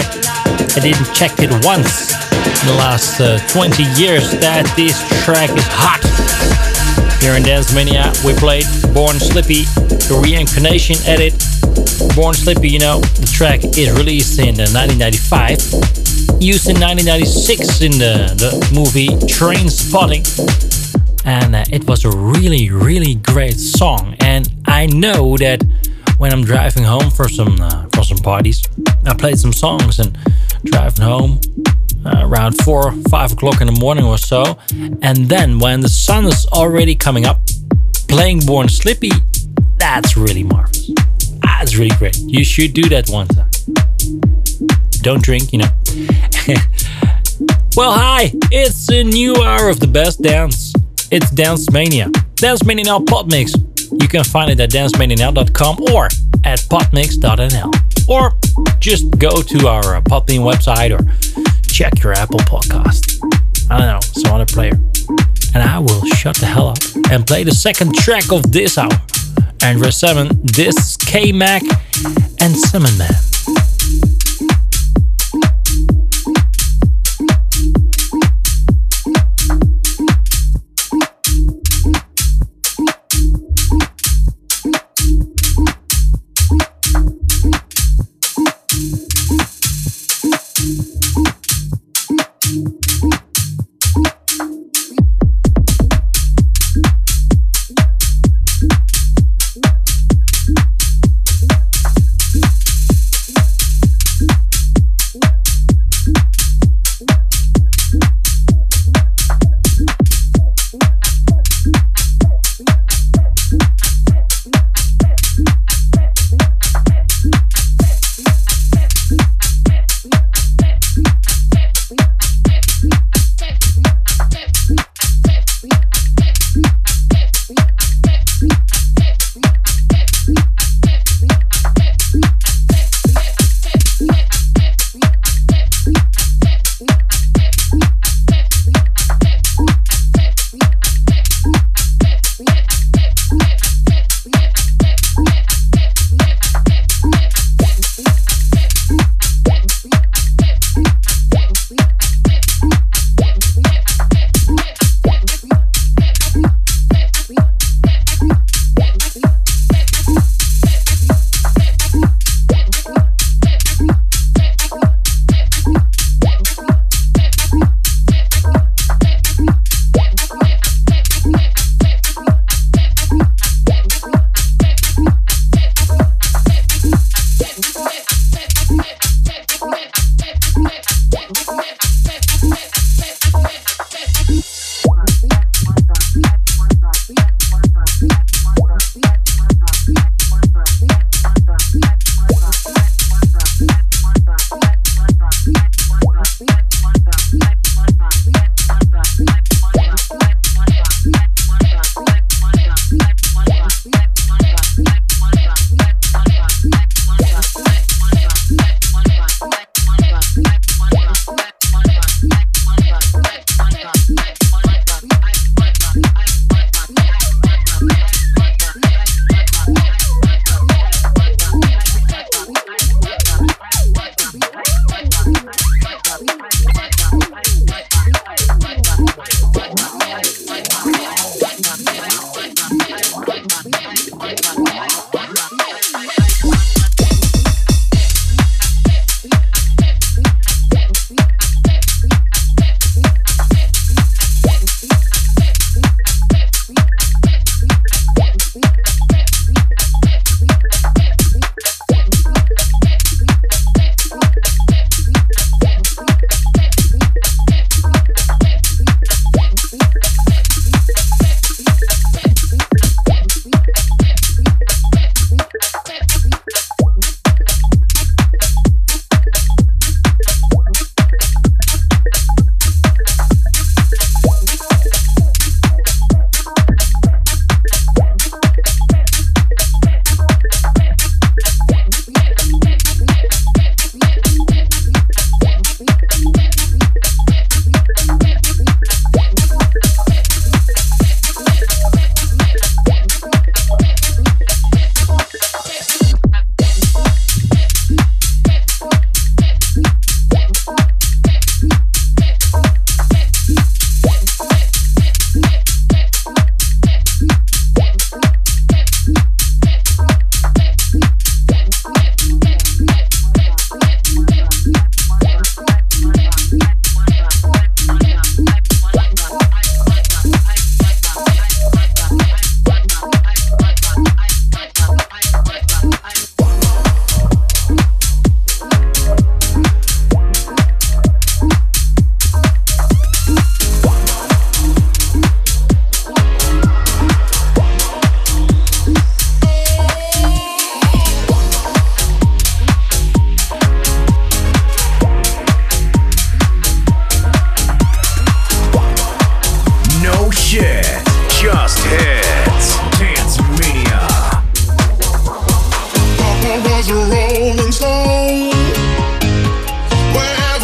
Fact, I didn't check it once in the last uh, 20 years that this track is hot. Here in Dance Mania, we played Born Slippy, the reincarnation edit. Born Slippy, you know, the track is released in 1995, used in 1996 in the, the movie Trainspotting. and uh, it was a really really great song and i know that when i'm driving home for some uh, for some parties i played some songs and driving home uh, around four five o'clock in the morning or so and then when the sun is already coming up playing born slippy that's really marvelous that's really great you should do that one time don't drink you know well hi it's a new hour of the best dance it's Dance Mania. Dance Mania Now Podmix. You can find it at dancemanianow.com or at podmix.nl. Or just go to our uh, Podbean website or check your Apple podcast. I don't know, some other player. And I will shut the hell up and play the second track of this hour. Andrew 7, this K Mac and Salmon Man.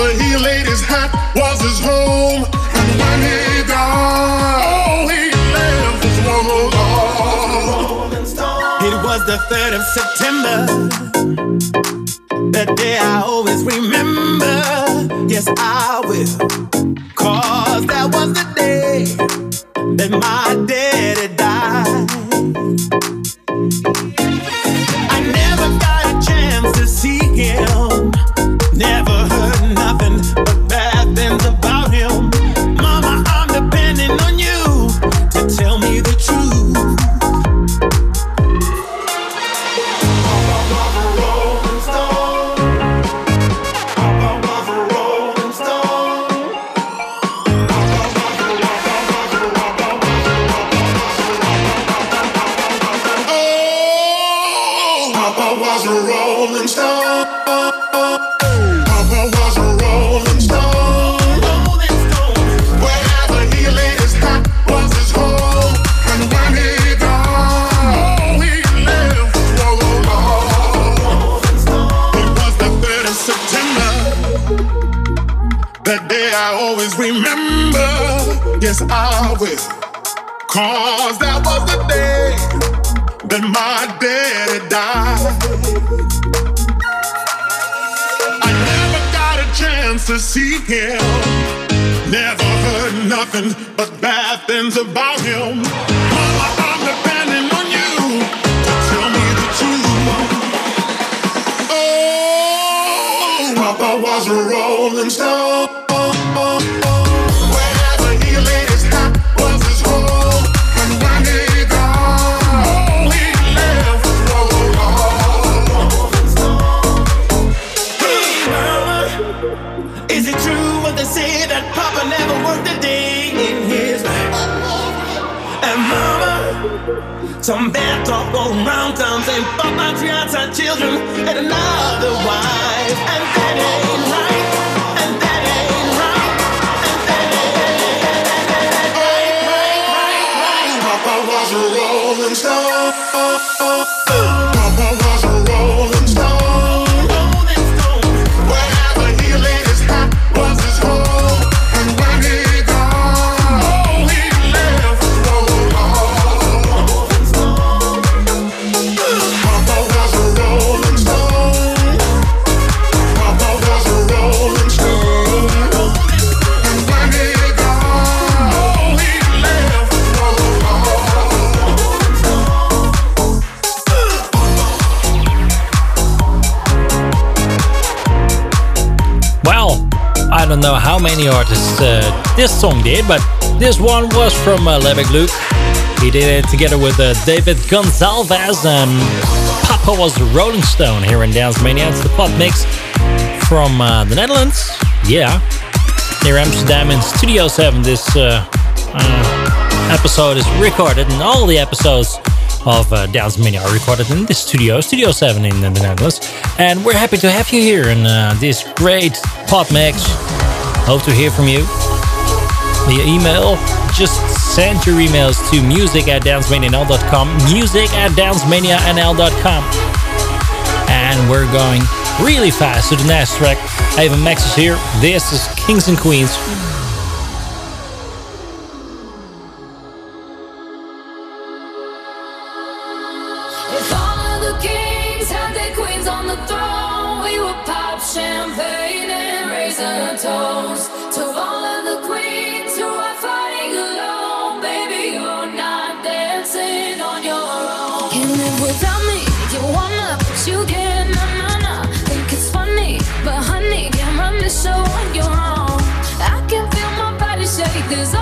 Where he laid his hat was his home. And when he died, all he left was one alone. It was the 3rd of September. That day I always remember. Yes, I will. Cause that was the day that my daddy died. Cause that was the day that my daddy died. I never got a chance to see him. Never heard nothing but bad things about him. Some bad talk going round town saying Papa treats our children and another wife, and that ain't right. And that ain't right. And that ain't right. Papa was a rolling stone. Many artists uh, this song did, but this one was from uh, Levick Luke. He did it together with uh, David Gonzalez and Papa was a Rolling Stone here in Dance Mania. It's the pop mix from uh, the Netherlands. Yeah. Near Amsterdam in Studio 7. This episode is recorded, and all the episodes of uh, Dance Mania are recorded in this studio, Studio 7 in the Netherlands. And we're happy to have you here in uh, this great pop mix. Hope to hear from you via email. Just send your emails to music at dancemanianl.com, music at dancemanianl.com. And we're going really fast to the next track. I have a message here. This is Kings and Queens. If all the kings had their queens on the throne, we would pop champagne and raise a toast to all of the queens who are fighting alone. Baby, you're not dancing on your own. Can't live without me. You wanna, but you can't. Na na na. Think it's funny, but honey, can't run the show on your own. I can feel my body shake. There's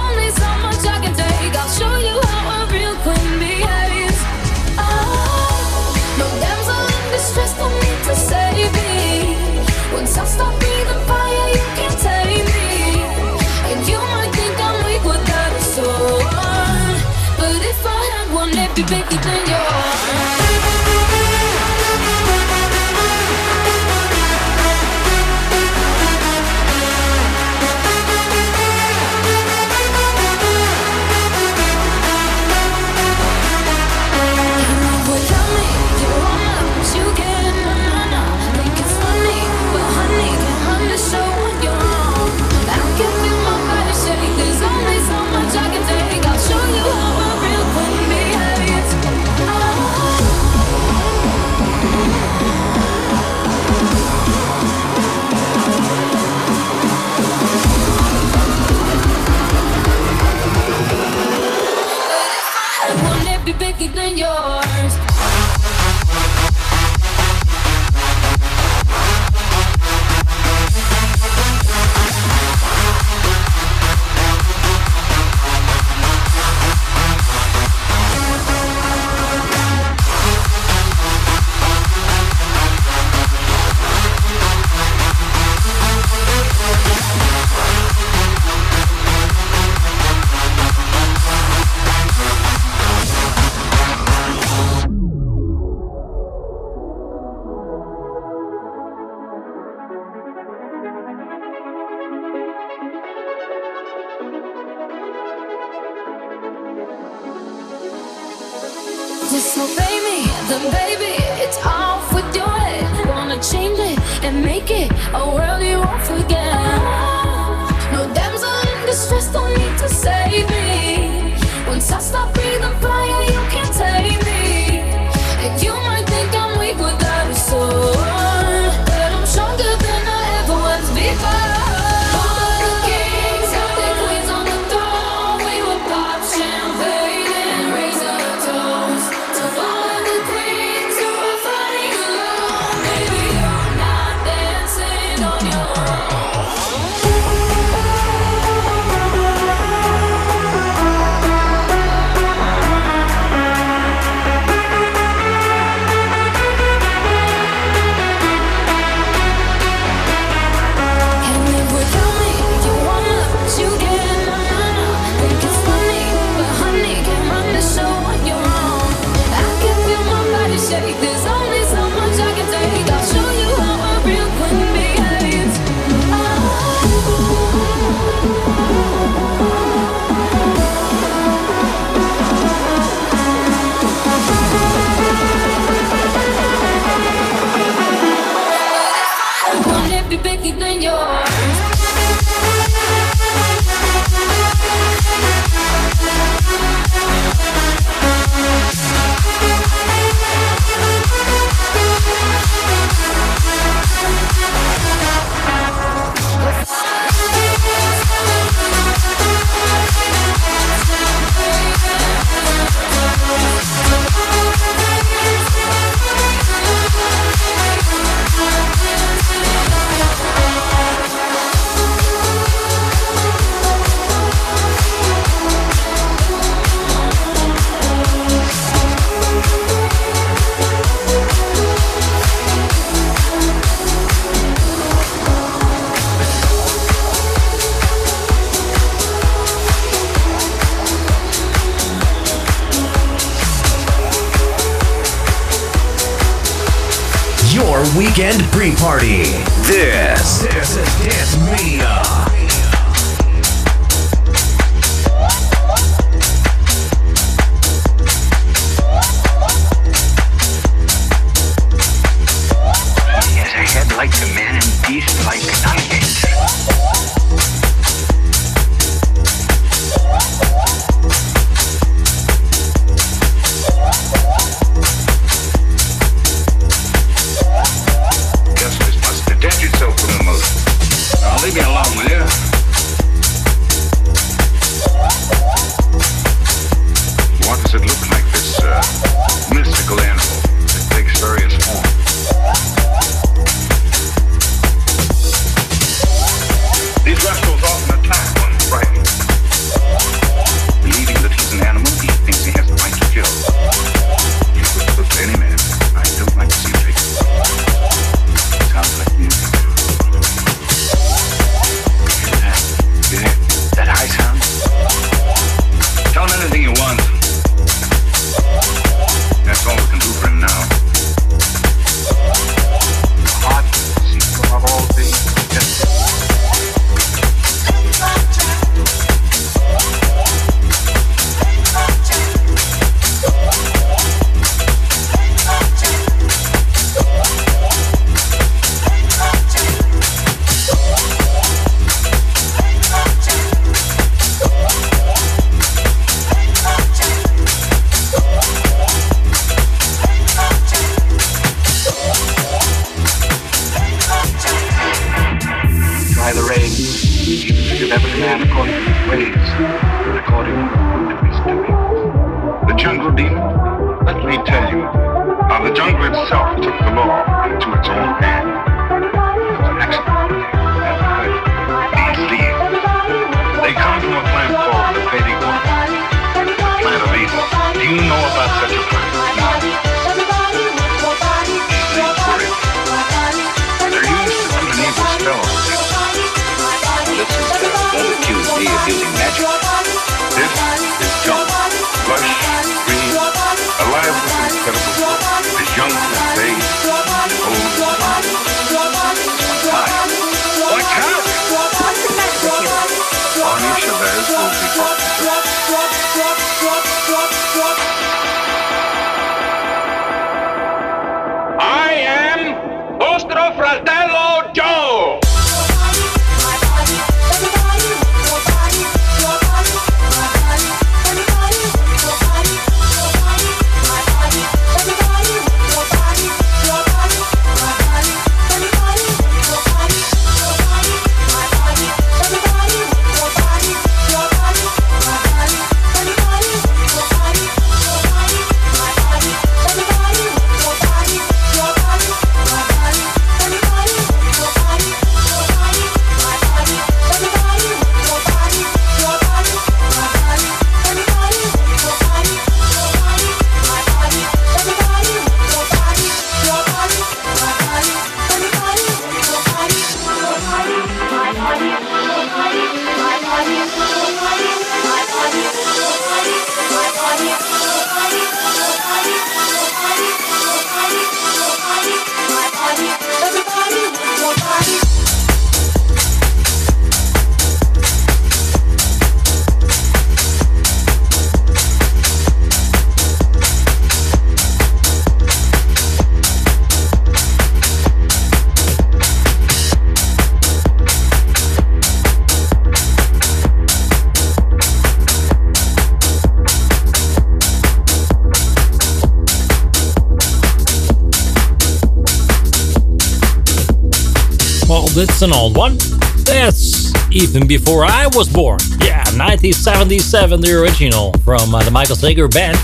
that's an old one. That's even before I was born. Yeah, 1977, the original from uh, the Michael Zager Band.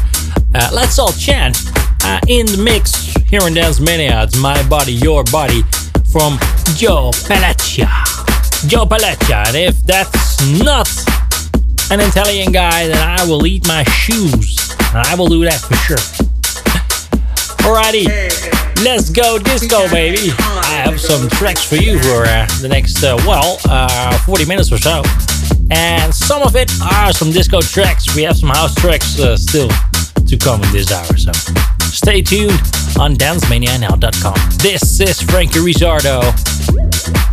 Uh, let's all chant uh, in the mix here in Dance Mania. It's My Body, Your Body from Joe Pelleccia. Joe Pelleccia. And if that's not an Italian guy, then I will eat my shoes. And I will do that for sure. Alrighty, let's go disco, baby. Have some tracks for you for uh, the next, uh, well, uh, 40 minutes or so. And some of it are some disco tracks. We have some house tracks uh, still to come in this hour. So stay tuned on dancemanianow.com. This is Frankie Rizardo.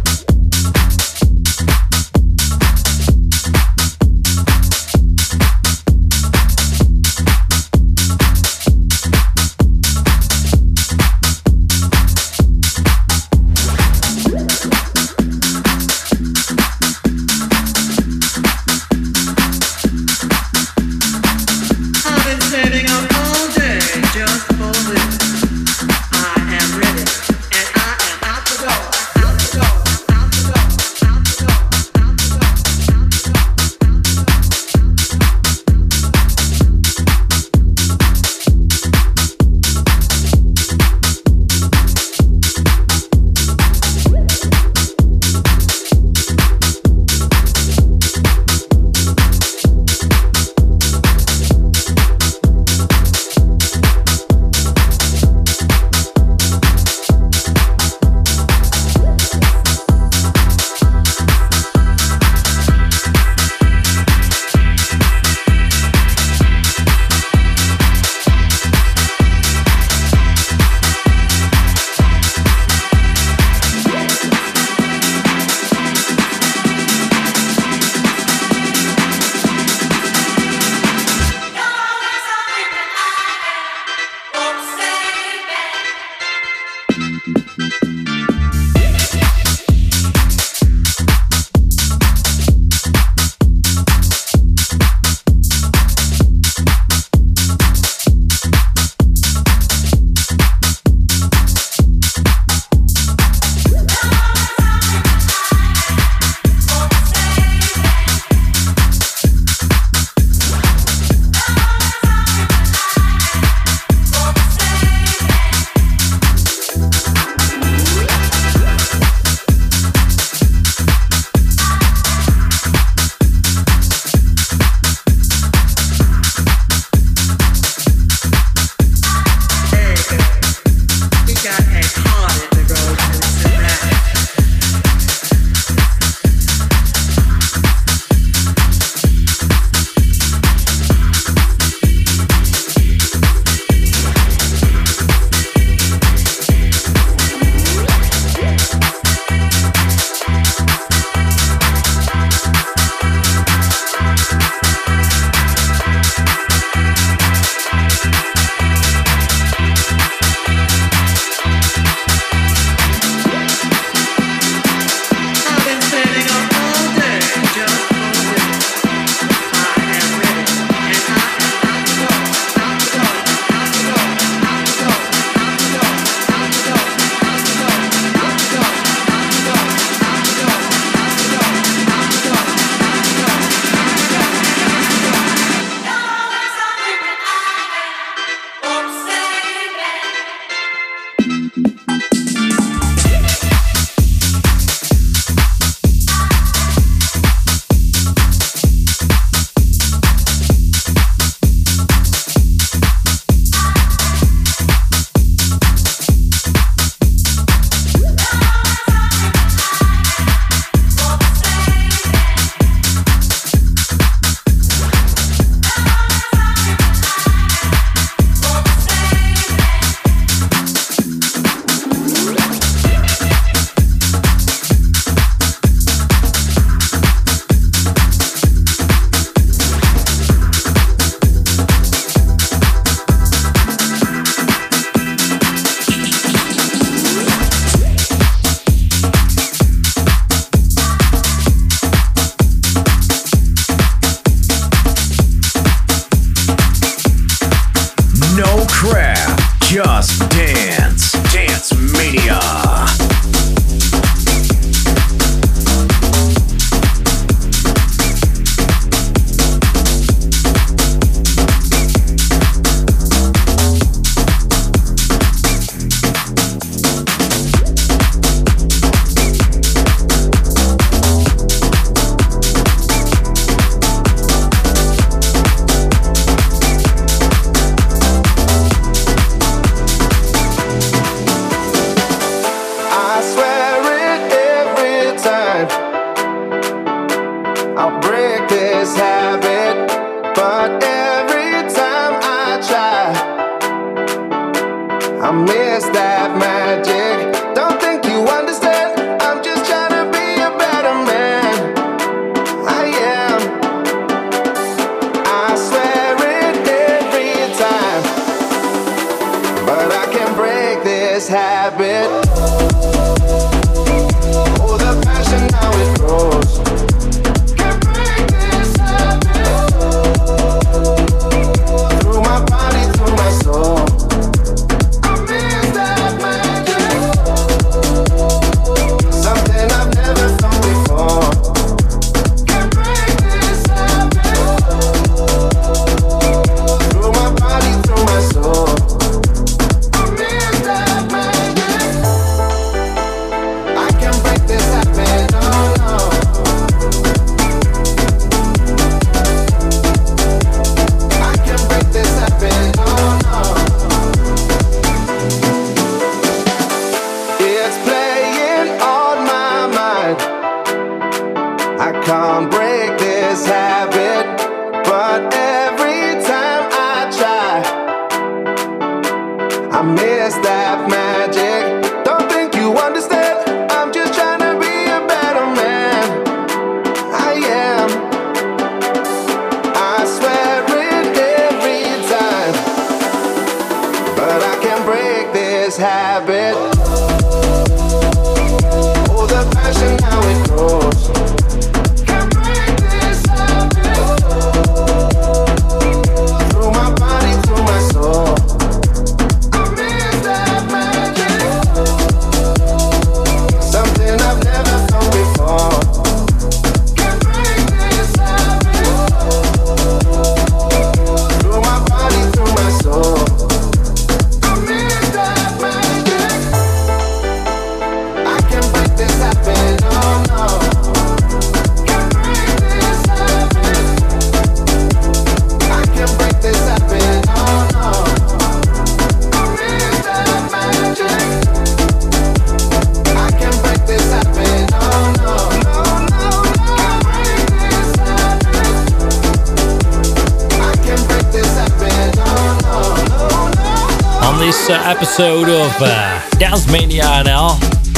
Mania NL,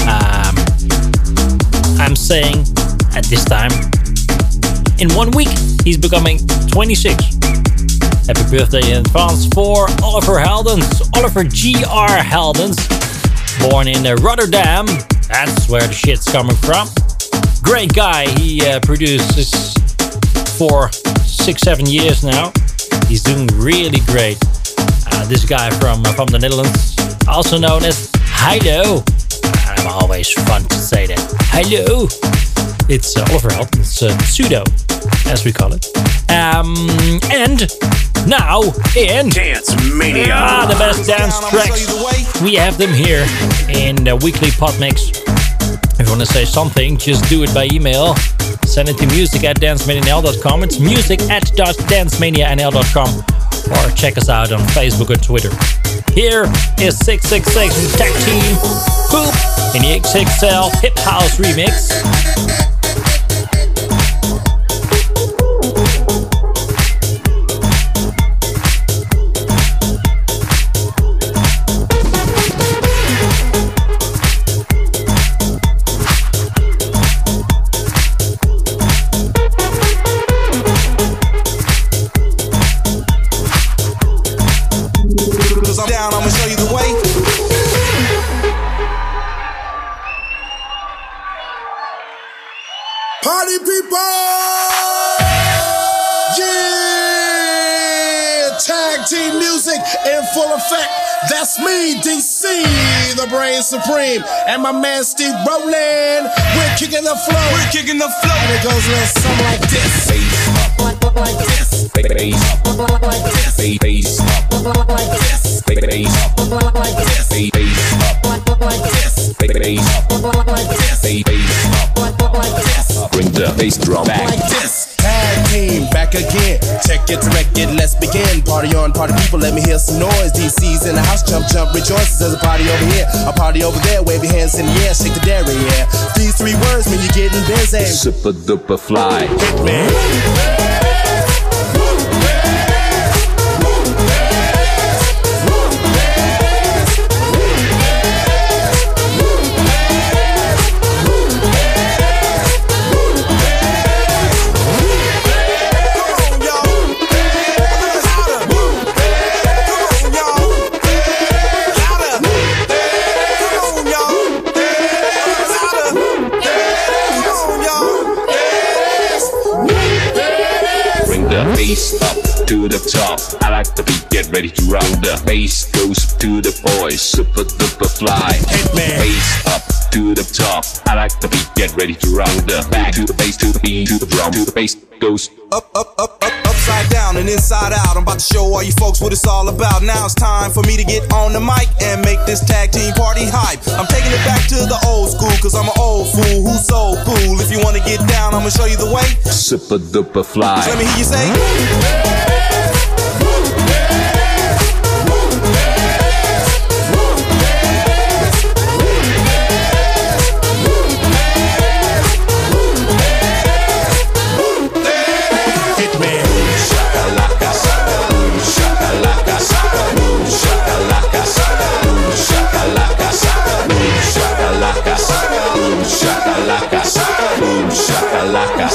um, I'm saying at this time, in one week, he's becoming 26. Happy birthday in advance for Oliver Heldens. Oliver G.R. Heldens, born in uh, Rotterdam. That's where the shit's coming from. Great guy. He uh, produces for six, seven years now. He's doing really great. Uh, this guy from uh, from the Netherlands, also known as Hilo. I'm always fun to say that. Hello. It's uh, Oliver Heldens, it's uh, pseudo, as we call it. Um, and now in Dance Mania. Ah, the best dance tracks. We have them here in the weekly pot mix. If you want to say something, just do it by email. Send it to music at dancemanianl.com. It's music at dancemanianl.com. Or check us out on Facebook or Twitter. Here is 666 Tag Team Poop in the XXL Hip House remix. Party people! Yeah! Tag team music in full effect. That's me, DC, the brain supreme, and my man Steve Roll'n. We're kicking the flow. We're kicking the flow. And it goes a little something like this. Bass up Like this. bass up Like this. bass bring the bass drum back this. Tag team back again. Check it, direct it, let's begin. Party on, party people, let me hear some noise. DC's in the house, jump, jump, rejoices. There's a party over here, a party over there. Wave your hands in the air, shake the dairy, yeah. These three words mean you're getting busy. super duper fly Hit me. Up I like the beat get ready to round the bass goes to the boys super duper fly Hit me. bass up to the top I like the beat get ready to round the back to the bass to the beat to the drum to the bass goes Up, up, up, up, upside down and inside out. I'm about to show all you folks what it's all about. Now it's time for me to get on the mic and make this tag team party hype. I'm taking it back to the old school, cause I'm an old fool who's so cool. If you wanna get down, I'ma show you the way. super duper fly Let me hear you say. Shakalaka.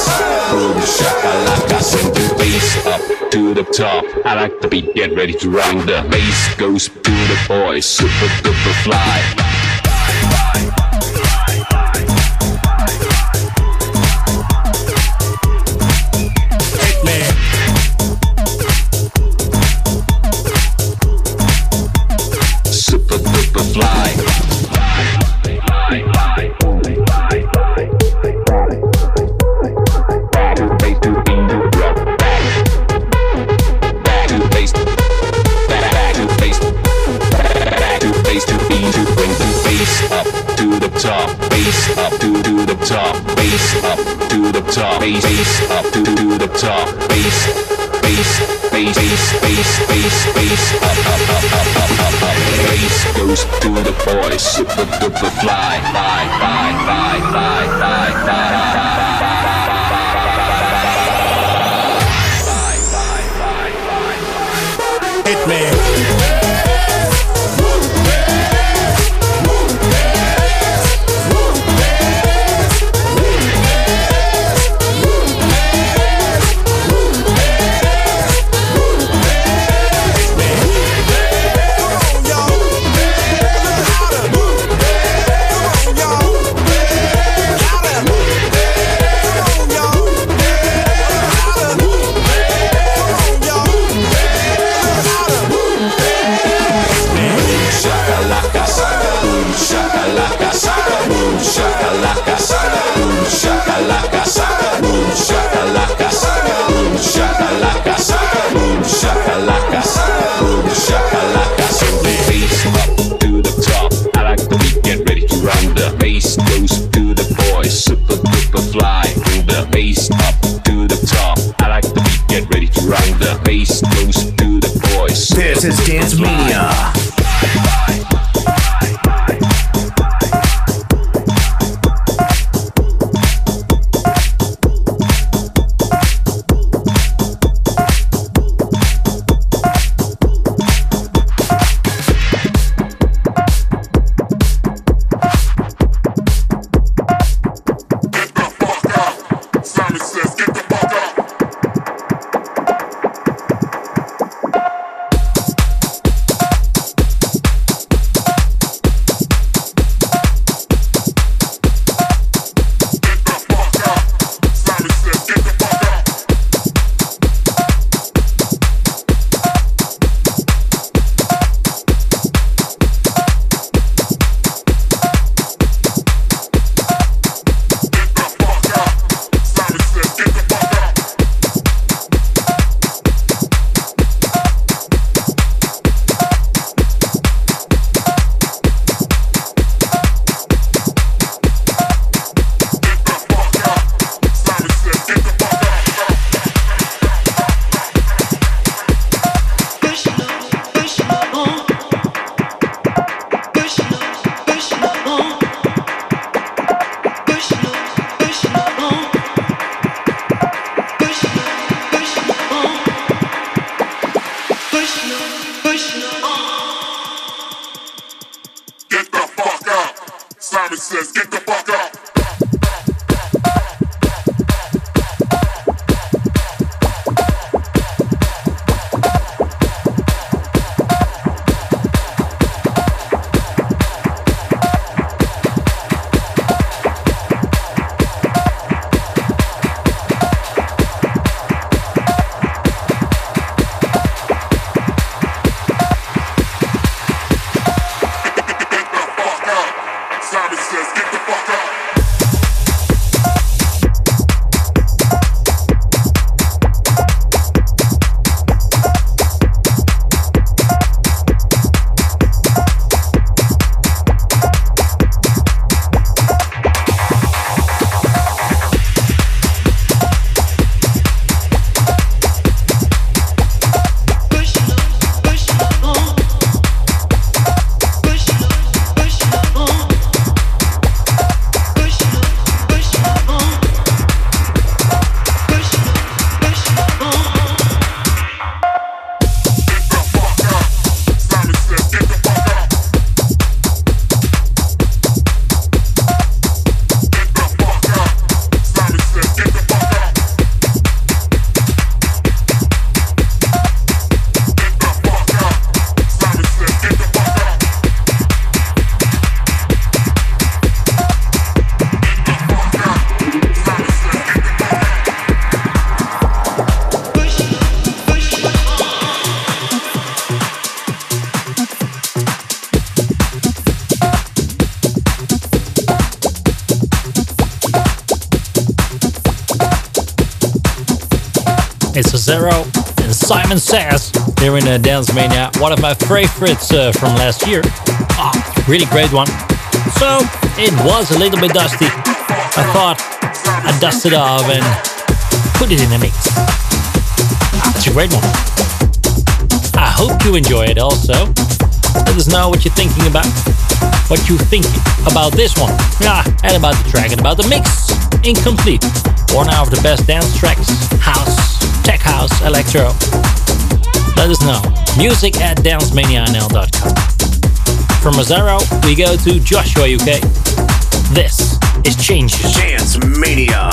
Boom shakalaka. Send the bass up to the top. I like the beat get ready to round the bass. Goes to the boys. Super duper fly fly fly uh, Dance Mania. One of my favorites uh, from last year. Ah, oh, really great one. So it was a little bit dusty. I thought I'd dust it off and put it in the mix. Ah, it's a great one. I hope you enjoy it also. Let us know what you're thinking about. What you think about this one. Yeah, and about the track and about the mix. Incomplete. One of the best dance tracks. House tech house, electro. Let us know. Music at dancemanianl.com. From Mazzaro, we go to Joshua UK. This is Change. Dance Mania.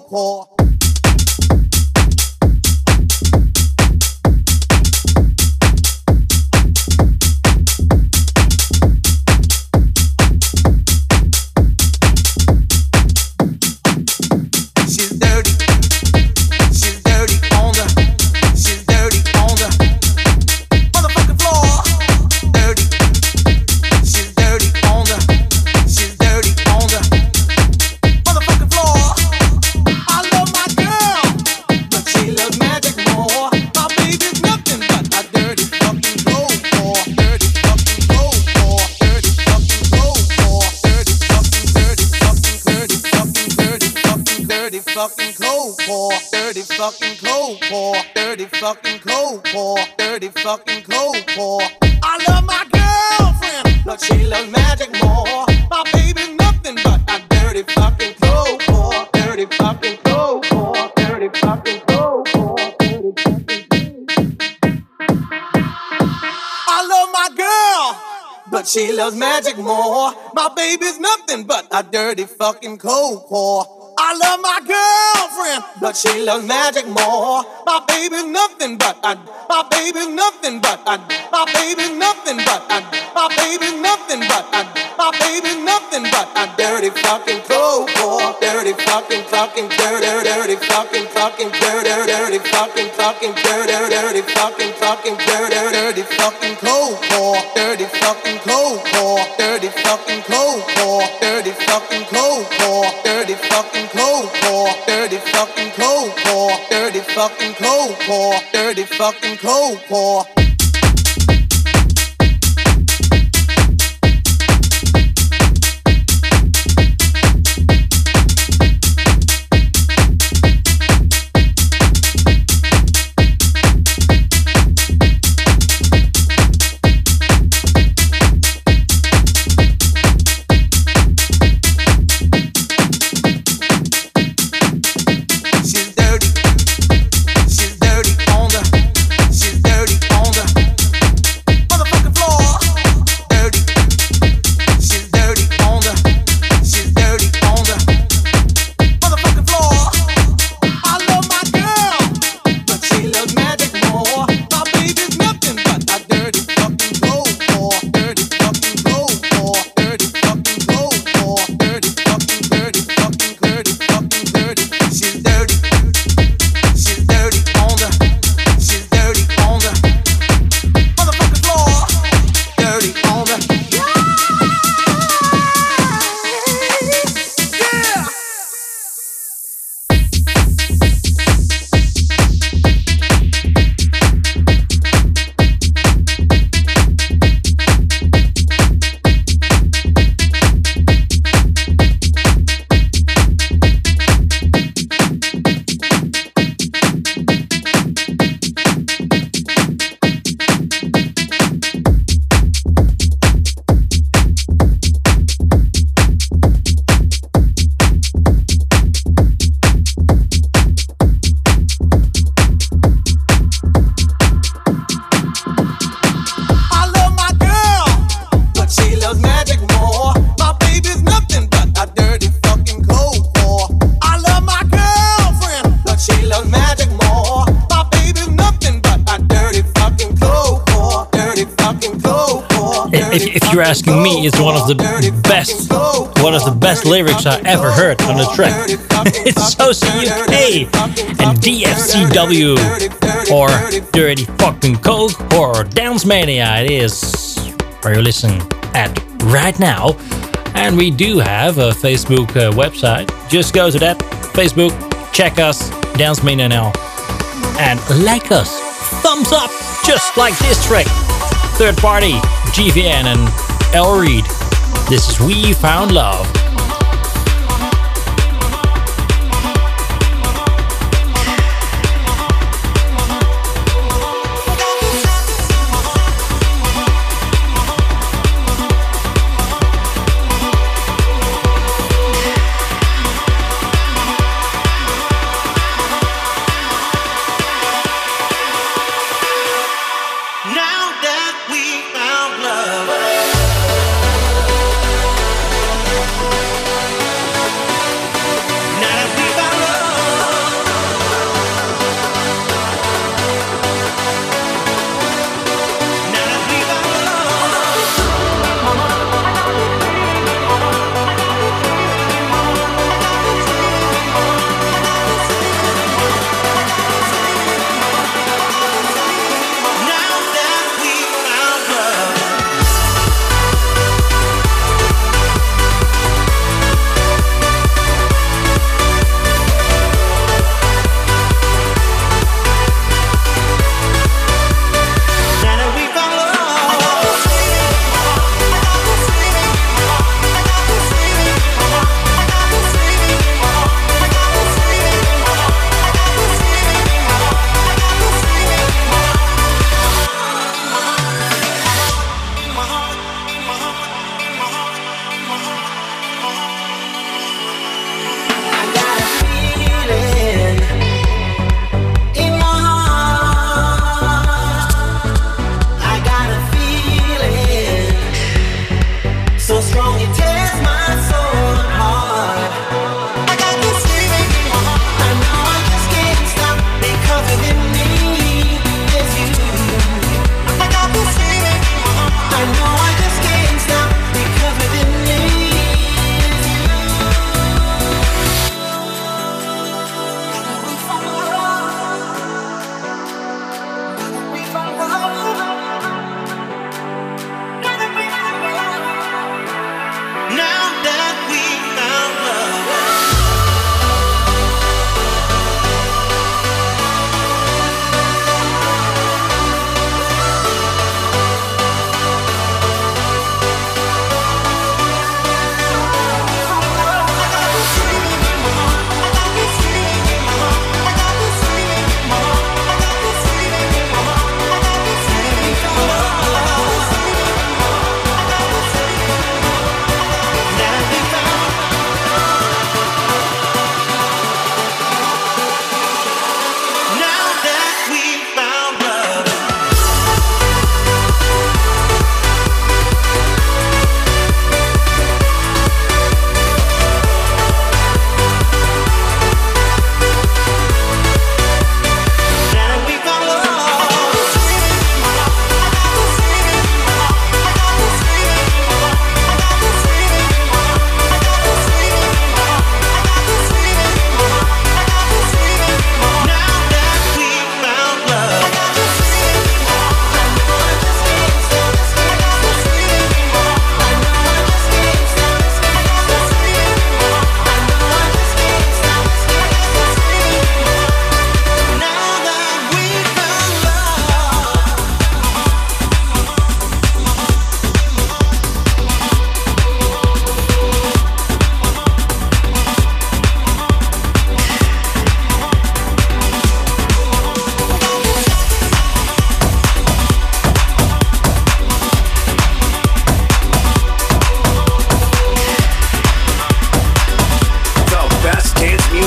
Cold cold pour. Dirty fucking cold pour. Dirty fucking cold pour. I love my girlfriend, but she loves magic more. My baby's nothing but a dirty fucking cold pour. Dirty fucking cold pour. Dirty fucking cold pour. I love my girl, but she loves magic more. My baby's nothing but a dirty fucking cold pour. I love my girlfriend, but she loves magic more. My baby's nothing but a, my baby's nothing but a, my baby's nothing but a, my baby's nothing but a, my baby's nothing but a dirty fucking cold pour. Dirty fucking fucking dirty dirty fucking fucking dirty dirty fucking fucking dirty dirty fucking fucking dirty dirty fucking cold pour. Dirty fucking fucking cold pour. Dirty fucking cold pour. I ever heard on a track. it's Sosa UK and DFCW or Dirty Fucking Coke or Dance Mania. It is where you're listening at right now. And we do have a Facebook uh, website. Just go to that Facebook, check us, Dance Mania now, and like us. Thumbs up, just like this track. Third party, GVN and L. Reid. This is We Found Love.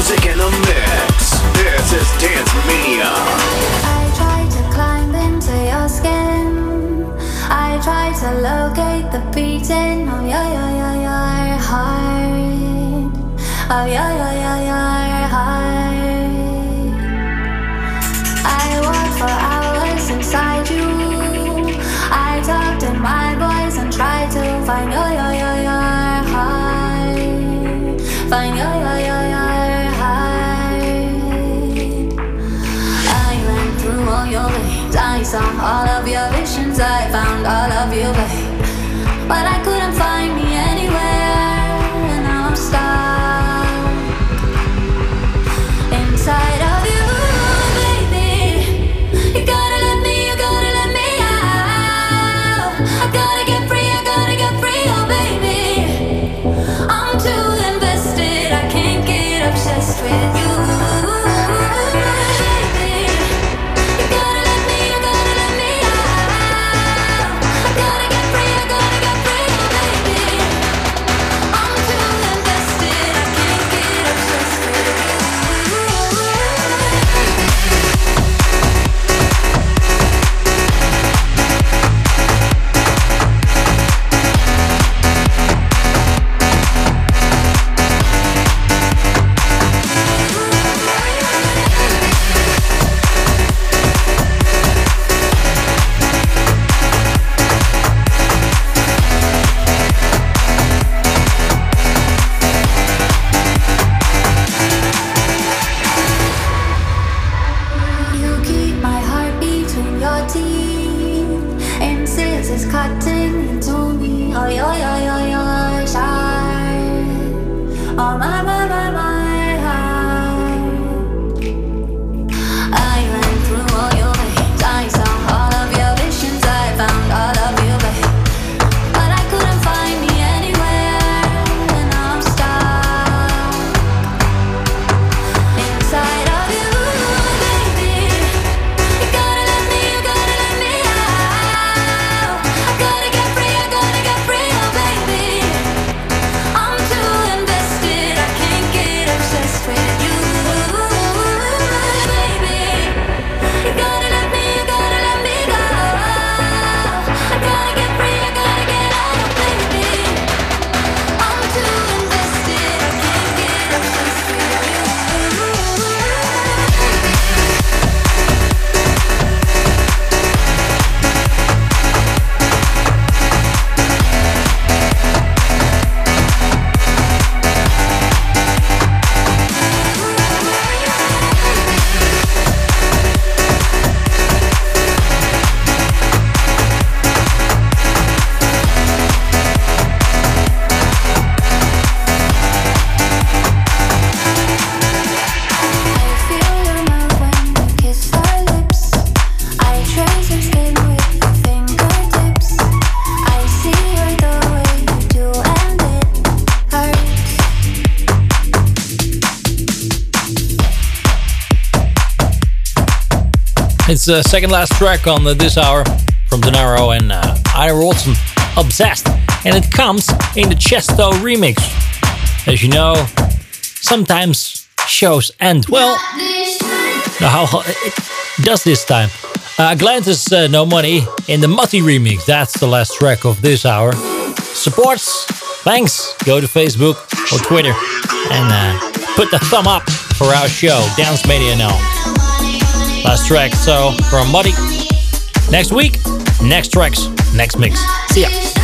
Music in the Eh, second last track on the, this hour from Denaro and eh, uh, wrote some Obsessed. And it comes in the Chesto remix. As you know, sometimes shows end well. Now, how it does this time? Uh, Galantis uh, No Money in the Mutty remix. That's the last track of this hour. Supports, thanks. Go to Facebook or Twitter and uh, put the thumb up for our show, Dance Media Now. Last track, so from Muddy. Next week, next tracks, next mix. See ya.